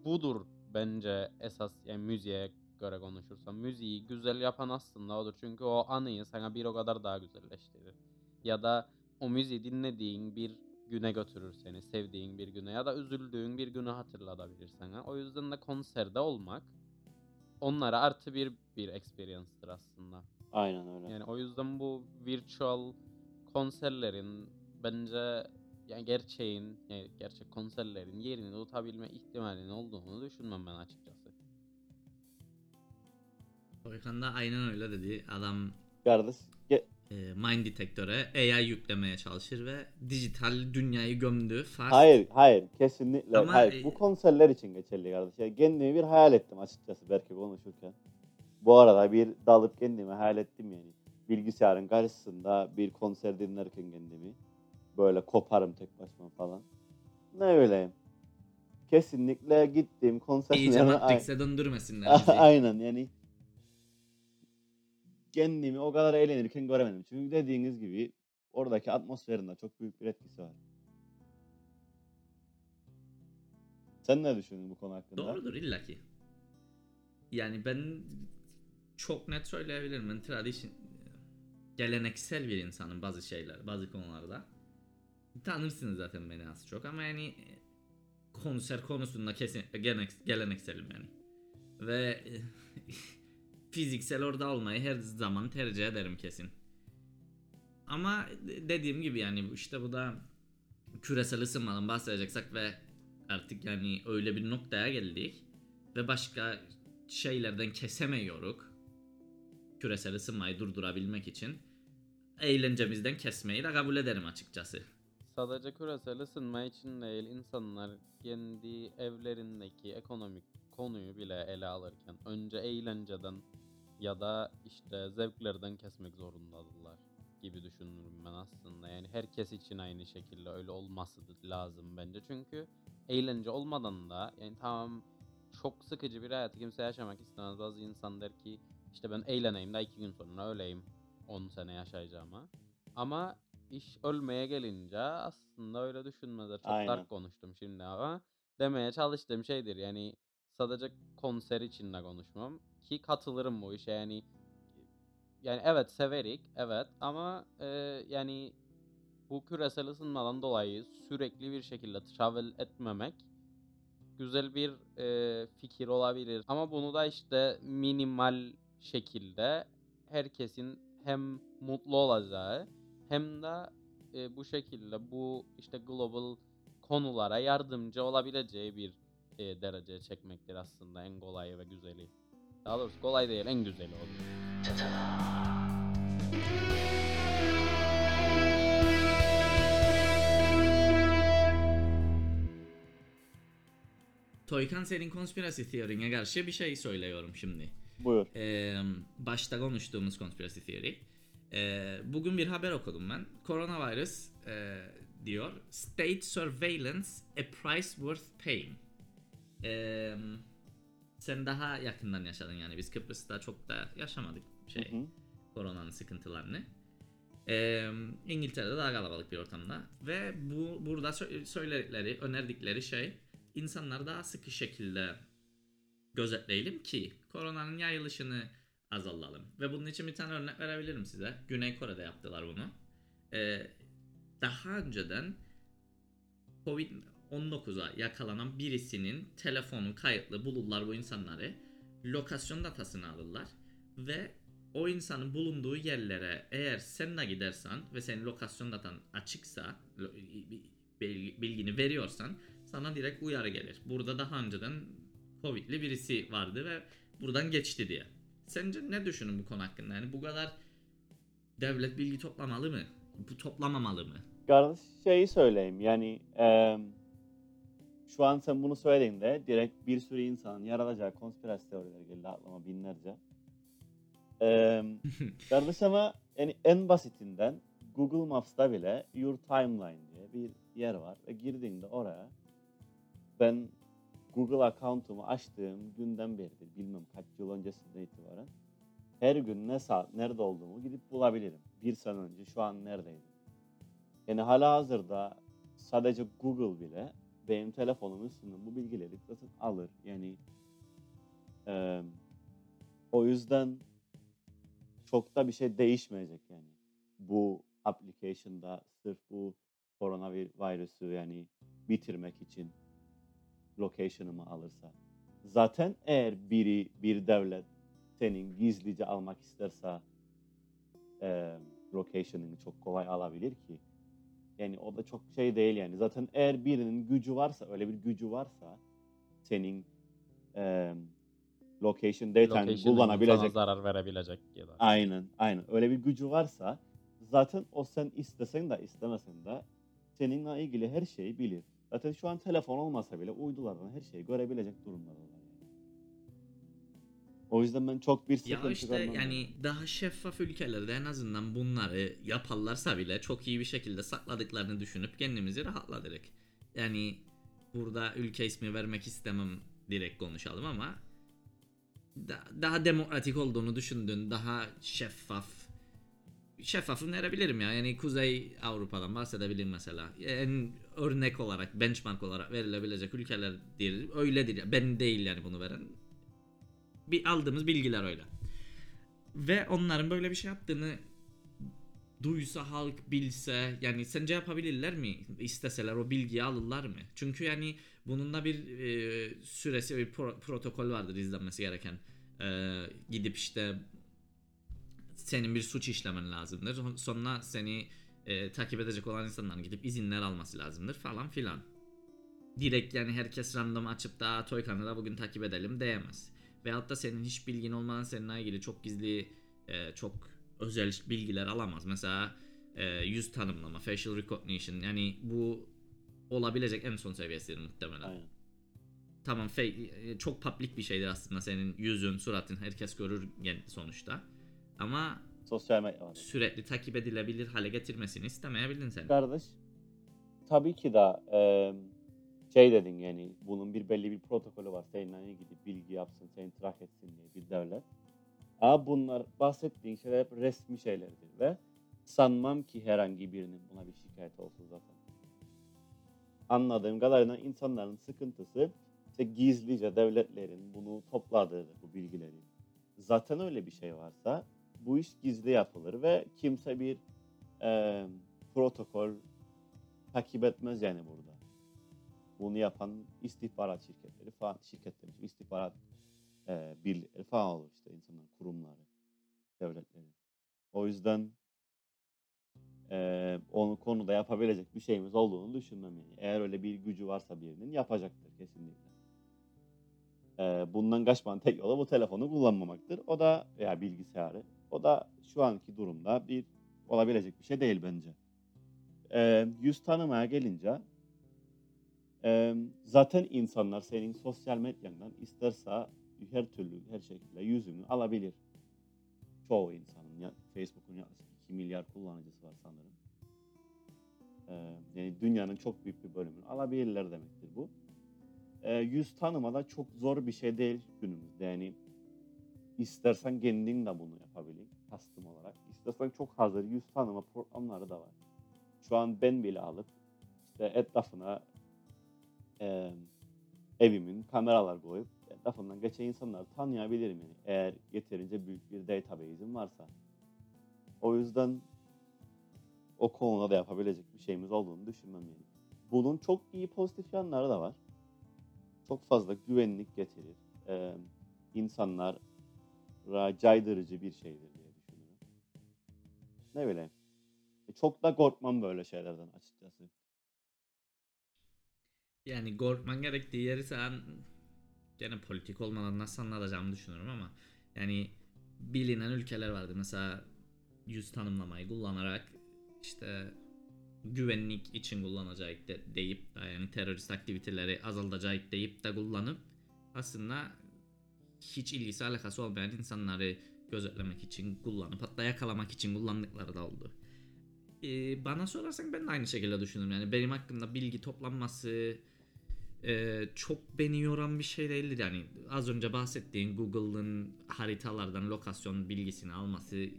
budur bence esas yani müziğe göre konuşursam. Müziği güzel yapan aslında odur. Çünkü o anıyı sana bir o kadar daha güzelleştirir. Ya da o müziği dinlediğin bir güne götürür seni sevdiğin bir güne ya da üzüldüğün bir günü hatırlatabilir sana. O yüzden de konserde olmak onlara artı bir bir experience'tır aslında. Aynen öyle. Yani o yüzden bu virtual konserlerin bence yani gerçeğin yani gerçek konserlerin yerini tutabilme ihtimalinin olduğunu düşünmem ben açıkçası. Soykan da aynen öyle dedi. Adam Kardeş ge- e, Mind Detector'e AI yüklemeye çalışır ve dijital dünyayı gömdü. Fast. hayır hayır kesinlikle Ama, hayır. e- Bu konserler için geçerli kardeş. Yani kendimi bir hayal ettim açıkçası belki konuşurken. Bu arada bir dalıp kendimi hayal ettim yani. Bilgisayarın karşısında bir konser dinlerken kendimi. Böyle koparım tek başıma falan. Ne öyleyim. Kesinlikle gittiğim İyice konserlere... Matrix'e döndürmesinler bizi. Aynen yani kendimi o kadar eğlenirken göremedim. Çünkü dediğiniz gibi oradaki atmosferin de çok büyük bir etkisi var. Sen ne düşünüyorsun bu konu hakkında? Doğrudur illaki. Yani ben çok net söyleyebilirim. Ben tradition geleneksel bir insanım bazı şeyler, bazı konularda. Tanırsınız zaten beni az çok ama yani konser konusunda gelenek- gelenekselim yani. Ve fiziksel orada olmayı her zaman tercih ederim kesin. Ama dediğim gibi yani işte bu da küresel ısınmadan bahsedeceksek ve artık yani öyle bir noktaya geldik ve başka şeylerden kesemiyoruz küresel ısınmayı durdurabilmek için eğlencemizden kesmeyi de kabul ederim açıkçası. Sadece küresel ısınma için değil insanlar kendi evlerindeki ekonomik konuyu bile ele alırken önce eğlenceden ya da işte zevklerden kesmek zorundadırlar gibi düşünürüm ben aslında. Yani herkes için aynı şekilde öyle olması lazım bence. Çünkü eğlence olmadan da yani tamam çok sıkıcı bir hayatı kimse yaşamak istemez. Bazı insan der ki işte ben eğleneyim de iki gün sonra öleyim 10 sene yaşayacağıma. Ama iş ölmeye gelince aslında öyle düşünmezler. Çok Aynen. dark konuştum şimdi ama demeye çalıştığım şeydir. Yani sadece konser için de konuşmam ki katılırım bu işe yani yani evet severik evet ama e, yani bu küresel ısınmadan dolayı sürekli bir şekilde travel etmemek güzel bir e, fikir olabilir. Ama bunu da işte minimal şekilde herkesin hem mutlu olacağı hem de e, bu şekilde bu işte global konulara yardımcı olabileceği bir e, dereceye çekmektir aslında en kolayı ve güzeli. Daha doğrusu kolay değil en güzeli olur. Toykan senin konspirasi teorine karşı bir şey söylüyorum şimdi. Buyur. Ee, başta konuştuğumuz conspiracy theory. Ee, bugün bir haber okudum ben. Coronavirus e, diyor. State surveillance a price worth paying. Ee, sen daha yakından yaşadın yani biz Kıbrıs'ta çok da yaşamadık şey Hı hı. koronanın sıkıntılarını. Ee, İngiltere'de daha kalabalık bir ortamda ve bu burada sö- söyledikleri, önerdikleri şey insanlar daha sıkı şekilde gözetleyelim ki koronanın yayılışını azaltalım. Ve bunun için bir tane örnek verebilirim size. Güney Kore'de yaptılar bunu. Ee, daha önceden Covid-19'a yakalanan birisinin telefonu kayıtlı bulurlar bu insanları. Lokasyon datasını alırlar ve o insanın bulunduğu yerlere eğer sen de gidersen ve senin lokasyon datan açıksa bilgini veriyorsan sana direkt uyarı gelir. Burada daha önceden Covid'li birisi vardı ve buradan geçti diye. Sence ne düşünün bu konu hakkında? Yani bu kadar devlet bilgi toplamalı mı? Bu toplamamalı mı? Kardeş şeyi söyleyeyim yani eee, şu an sen bunu söylediğinde direkt bir sürü insanın yaratacağı konspirasyon teorileri geldi aklıma binlerce. Eee kardeş ama yani en basitinden Google Maps'ta bile Your Timeline diye bir yer var ve girdiğinde oraya ben Google account'umu açtığım günden beridir bilmem kaç yıl öncesinden itibaren her gün ne saat nerede olduğumu gidip bulabilirim. Bir sene önce şu an neredeydim. Yani hala hazırda sadece Google bile benim telefonumun üstünden bu bilgileri zaten alır. Yani eee, o yüzden çok da bir şey değişmeyecek yani. Bu application'da sırf bu koronavirüsü yani bitirmek için location'ımı alırsa. Zaten eğer biri bir devlet senin gizlice almak isterse eee location'ını çok kolay alabilir ki. Yani o da çok şey değil yani. Zaten eğer birinin gücü varsa, öyle bir gücü varsa senin eee location data'nı kullanabilecek. zarar verebilecek ya da. Aynen, aynen. Öyle bir gücü varsa zaten o sen istesen de istemesen de seninle ilgili her şeyi bilir. Zaten şu an telefon olmasa bile uydulardan her şeyi görebilecek durumdalar. Yani. O yüzden ben çok bir sıkıntı Ya işte yani daha şeffaf ülkelerde en azından bunları yaparlarsa bile çok iyi bir şekilde sakladıklarını düşünüp kendimizi rahatladık. Yani burada ülke ismi vermek istemem direkt konuşalım ama da- daha demokratik olduğunu düşündüğün daha şeffaf şeffafı verebilirim ya. Yani Kuzey Avrupa'dan bahsedebilirim mesela. En örnek olarak, benchmark olarak verilebilecek ülkeler değil. Öyledir. Ben değil yani bunu veren bir aldığımız bilgiler öyle. Ve onların böyle bir şey yaptığını duysa halk bilse yani sence yapabilirler mi? İsteseler o bilgiyi alırlar mı? Çünkü yani bunun da bir e, süresi bir pro- protokol vardır izlenmesi gereken. E, gidip işte senin bir suç işlemen lazımdır. Sonra seni e, takip edecek olan insanların gidip izinler alması lazımdır falan filan. Direkt yani herkes random açıp da Toy kanala bugün takip edelim diyemez. Veyahut da senin hiç bilgin olmadan seninle ilgili çok gizli, e, çok özel bilgiler alamaz. Mesela e, yüz tanımlama, facial recognition yani bu olabilecek en son seviyesidir muhtemelen. Aynen. Tamam fake, e, çok public bir şeydir aslında senin yüzün, suratın herkes görür sonuçta. Ama Sosyal medya sürekli takip edilebilir hale getirmesini istemeyebilirsin sen. Kardeş, tabii ki de eee, şey dedin yani bunun bir belli bir protokolü var. Seninle ilgili bilgi yapsın, seni track etsin diye bir devlet. Ama bunlar bahsettiğin şeyler hep resmi şeylerdir ve sanmam ki herhangi birinin buna bir şikayet olsun zaten. Anladığım kadarıyla insanların sıkıntısı işte gizlice devletlerin bunu topladığıdır bu bilgileri. Zaten öyle bir şey varsa bu iş gizli yapılır ve kimse bir eee, protokol takip etmez yani burada. Bunu yapan istihbarat şirketleri falan, şirketleri, istihbarat eee birlikleri falan olur işte insanlar, kurumları, devletleri. O yüzden eee onun konuda yapabilecek bir şeyimiz olduğunu düşünmem yani. Eğer öyle bir gücü varsa birinin yapacaktır kesinlikle. Eee, bundan kaçmanın tek yolu bu telefonu kullanmamaktır. O da veya bilgisayarı. O da şu anki durumda bir olabilecek bir şey değil bence. Eee, yüz tanımaya gelince eee, zaten insanlar senin sosyal medyandan isterse her türlü her şekilde yüzünü alabilir. Çoğu insanın ya, Facebook'un yaklaşık 2 milyar kullanıcısı var sanırım. Eee, yani dünyanın çok büyük bir bölümünü alabilirler demektir bu. Eee, yüz tanıma da çok zor bir şey değil günümüzde. Yani istersen kendin de bunu yapabilin custom olarak. İstersen çok hazır yüz tanıma programları da var. Şu an ben bile alıp işte etrafına eee, evimin kameralar koyup etrafımdan geçen insanları tanıyabilirim yani eğer yeterince büyük bir database'im varsa. O yüzden o konuda da yapabilecek bir şeyimiz olduğunu düşünmem yani. Bunun çok iyi pozitif yanları da var. Çok fazla güvenlik getirir. Ee, insanlara caydırıcı bir şeydir diye düşünüyorum. Ne bileyim. E, Çok da korkmam böyle şeylerden açıkçası. Yani korkman gerektiği yeri sen gene politik olmadan nasıl anlatacağımı düşünüyorum ama yani bilinen ülkeler vardı. Mesela yüz tanımlamayı kullanarak işte güvenlik için kullanacak de, deyip de yani terörist aktiviteleri azaltacak deyip de kullanıp aslında hiç ilgisi alakası olmayan insanları gözetlemek için kullanıp hatta yakalamak için kullandıkları da oldu. Ee, bana sorarsan ben de aynı şekilde düşünüyorum. Yani benim hakkımda bilgi toplanması e, çok beni yoran bir şey değildir. Yani az önce bahsettiğin Google'ın haritalardan lokasyon bilgisini alması e,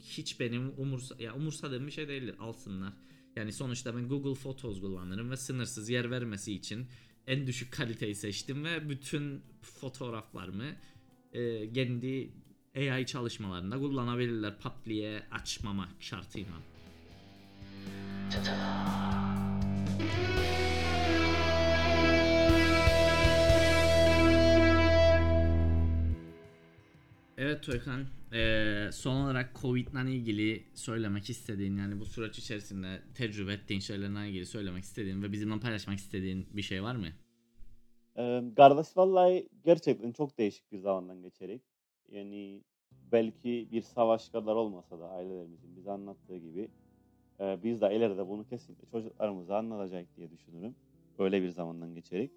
hiç benim umursa ya umursadığım bir şey değildir. Alsınlar. Yani sonuçta ben Google Photos kullanırım ve sınırsız yer vermesi için en düşük kaliteyi seçtim ve bütün fotoğraflarımı e, kendi AI çalışmalarında kullanabilirler pat diye açmamak şartıyla. Evet Toykan, eee, son olarak Covid'le ilgili söylemek istediğin yani bu süreç içerisinde tecrübe ettiğin şeylerle ilgili söylemek istediğin ve bizimle paylaşmak istediğin bir şey var mı? Ee, kardeş vallahi gerçekten çok değişik bir zamandan geçerek. Yani belki bir savaş kadar olmasa da ailelerimizin bize anlattığı gibi e, biz de ileride bunu kesinlikle çocuklarımıza anlatacak diye düşünürüm. Öyle bir zamandan geçerek.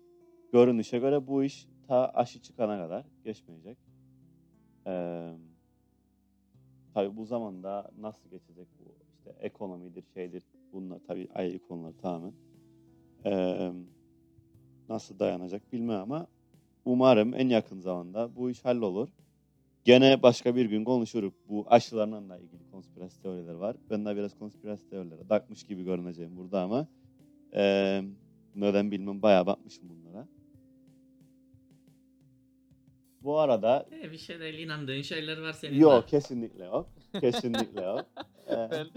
Görünüşe göre bu iş ta aşı çıkana kadar geçmeyecek. Ee, tabii bu zamanda nasıl geçecek bu işte ekonomidir şeydir bunlar tabii ayrı konular tamamen. Ee, nasıl dayanacak bilmem ama umarım en yakın zamanda bu iş hallolur. Gene başka bir gün konuşuruz. Bu aşılarla da ilgili konspirasyon teorileri var. Ben de biraz konspirasyon teorilere takmış gibi görüneceğim burada ama eee neden bilmem bayağı bakmışım bunlara. Bu arada E, bir şeyler inandığın şeyler var senin de. yok kesinlikle yok. Kesinlikle yok. Ee, ben,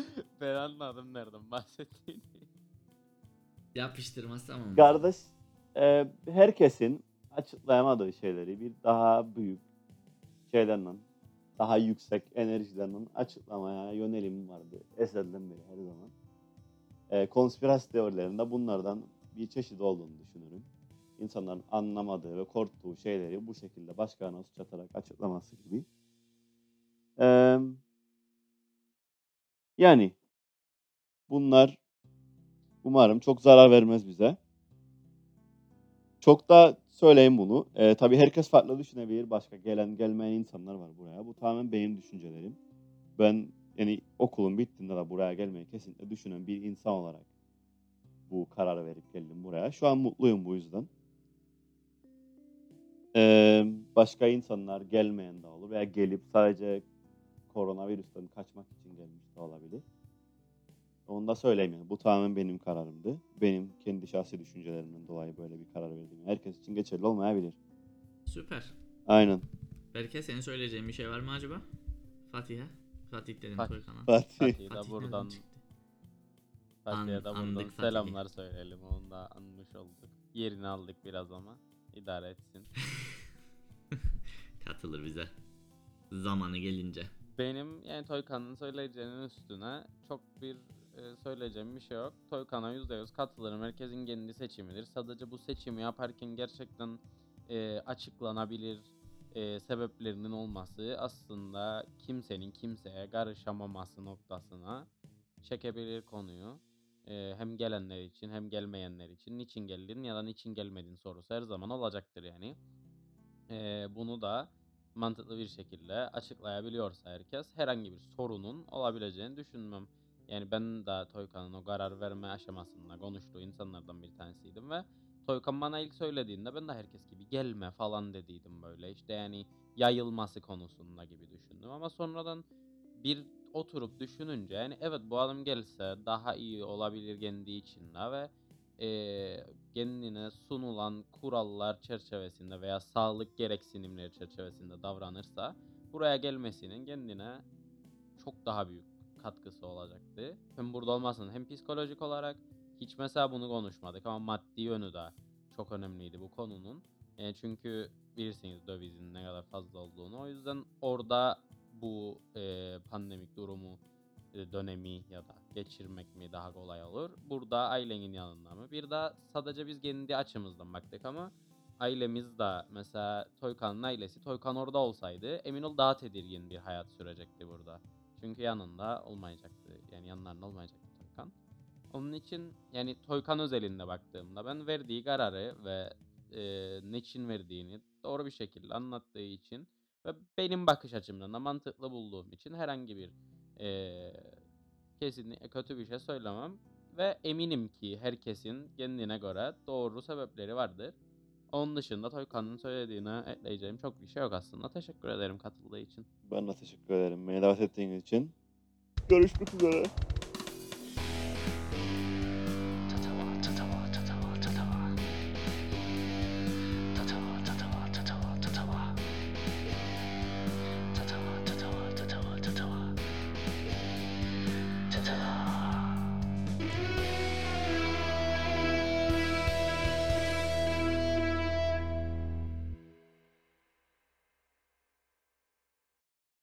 ben anladım nereden bahsettiğini. Yapıştırmaz tamam. Kardeş, e, herkesin açıklayamadığı şeyleri bir daha büyük şeylerle, daha yüksek enerjilerle açıklamaya yönelim vardı. Ezelden beri her zaman. E, konspirasyon teorilerinde bunlardan bir çeşit olduğunu düşünürüm. İnsanların anlamadığı ve korktuğu şeyleri bu şekilde başkalarına suç atarak açıklaması gibi. E, yani bunlar umarım çok zarar vermez bize. Çok da söyleyeyim bunu. Ee, tabii herkes farklı düşünebilir. Başka gelen gelmeyen insanlar var buraya. Bu tamamen benim düşüncelerim. Ben yani okulun bittiğinde de buraya gelmeyi kesinlikle düşünen bir insan olarak bu kararı verip geldim buraya. Şu an mutluyum bu yüzden. Ee, başka insanlar gelmeyen de olur veya gelip sadece koronavirüsten kaçmak için gelmiş de olabilir. Onu da söyleyeyim yani. Bu tamamen benim kararımdı. Benim kendi şahsi düşüncelerimden dolayı böyle bir karar verdim. Herkes için geçerli olmayabilir. Süper. Aynen. Berke senin söyleyeceğin bir şey var mı acaba? Fatih'e? Fatih dedim Fatih. Fatih. Fatih'e Fatih de nereden buradan? Fatih'e de An- buradan selamlar söyleyelim. Onu da anmış olduk. Yerini aldık biraz ama idare etsin. Katılır bize. Zamanı gelince. Benim yani Toykan'ın söyleyeceğinin üstüne çok bir e, söyleyeceğim bir şey yok. Toykan'a %100 katılırım. Herkesin kendi seçimidir. Sadece bu seçimi yaparken gerçekten e, açıklanabilir e, sebeplerinin olması aslında kimsenin kimseye karışamaması noktasına çekebilir konuyu. Hem gelenler için hem gelmeyenler için niçin geldin ya da niçin gelmedin sorusu her zaman olacaktır yani. Bunu da mantıklı bir şekilde açıklayabiliyorsa herkes herhangi bir sorunun olabileceğini düşünmem. Yani ben de Toykan'ın o karar verme aşamasında konuştuğu insanlardan bir tanesiydim ve Toykan bana ilk söylediğinde ben de herkes gibi gelme falan dediydim böyle işte yani yayılması konusunda gibi düşündüm ama sonradan bir oturup düşününce yani evet bu adam gelse daha iyi olabilir kendi içinde ve eee, kendine sunulan kurallar çerçevesinde veya sağlık gereksinimleri çerçevesinde davranırsa buraya gelmesinin kendine çok daha büyük katkısı olacaktı. Hem burada olmasının hem psikolojik olarak hiç mesela bunu konuşmadık ama maddi yönü de çok önemliydi bu konunun. E, çünkü bilirsiniz dövizin ne kadar fazla olduğunu. O yüzden orada bu e, pandemik durumu e, dönemi ya da geçirmek mi daha kolay olur? Burada ailenin yanında mı? Bir de sadece biz kendi açımızdan baktık ama ailemiz de mesela Toykan'ın ailesi Toykan orada olsaydı emin ol daha tedirgin bir hayat sürecekti burada. Çünkü yanında olmayacaktı. Yani yanlarında olmayacaktı Toykan. Onun için yani Toykan özelinde baktığımda ben verdiği kararı ve e, ne için verdiğini doğru bir şekilde anlattığı için ve benim bakış açımdan da mantıklı bulduğum için herhangi bir e, kesinlikle kötü bir şey söylemem. Ve eminim ki herkesin kendine göre doğru sebepleri vardır. Onun dışında Toykan'ın söylediğine ekleyeceğim çok bir şey yok aslında. Teşekkür ederim katıldığı için. Ben de teşekkür ederim beni davet ettiğiniz için. Görüşmek üzere.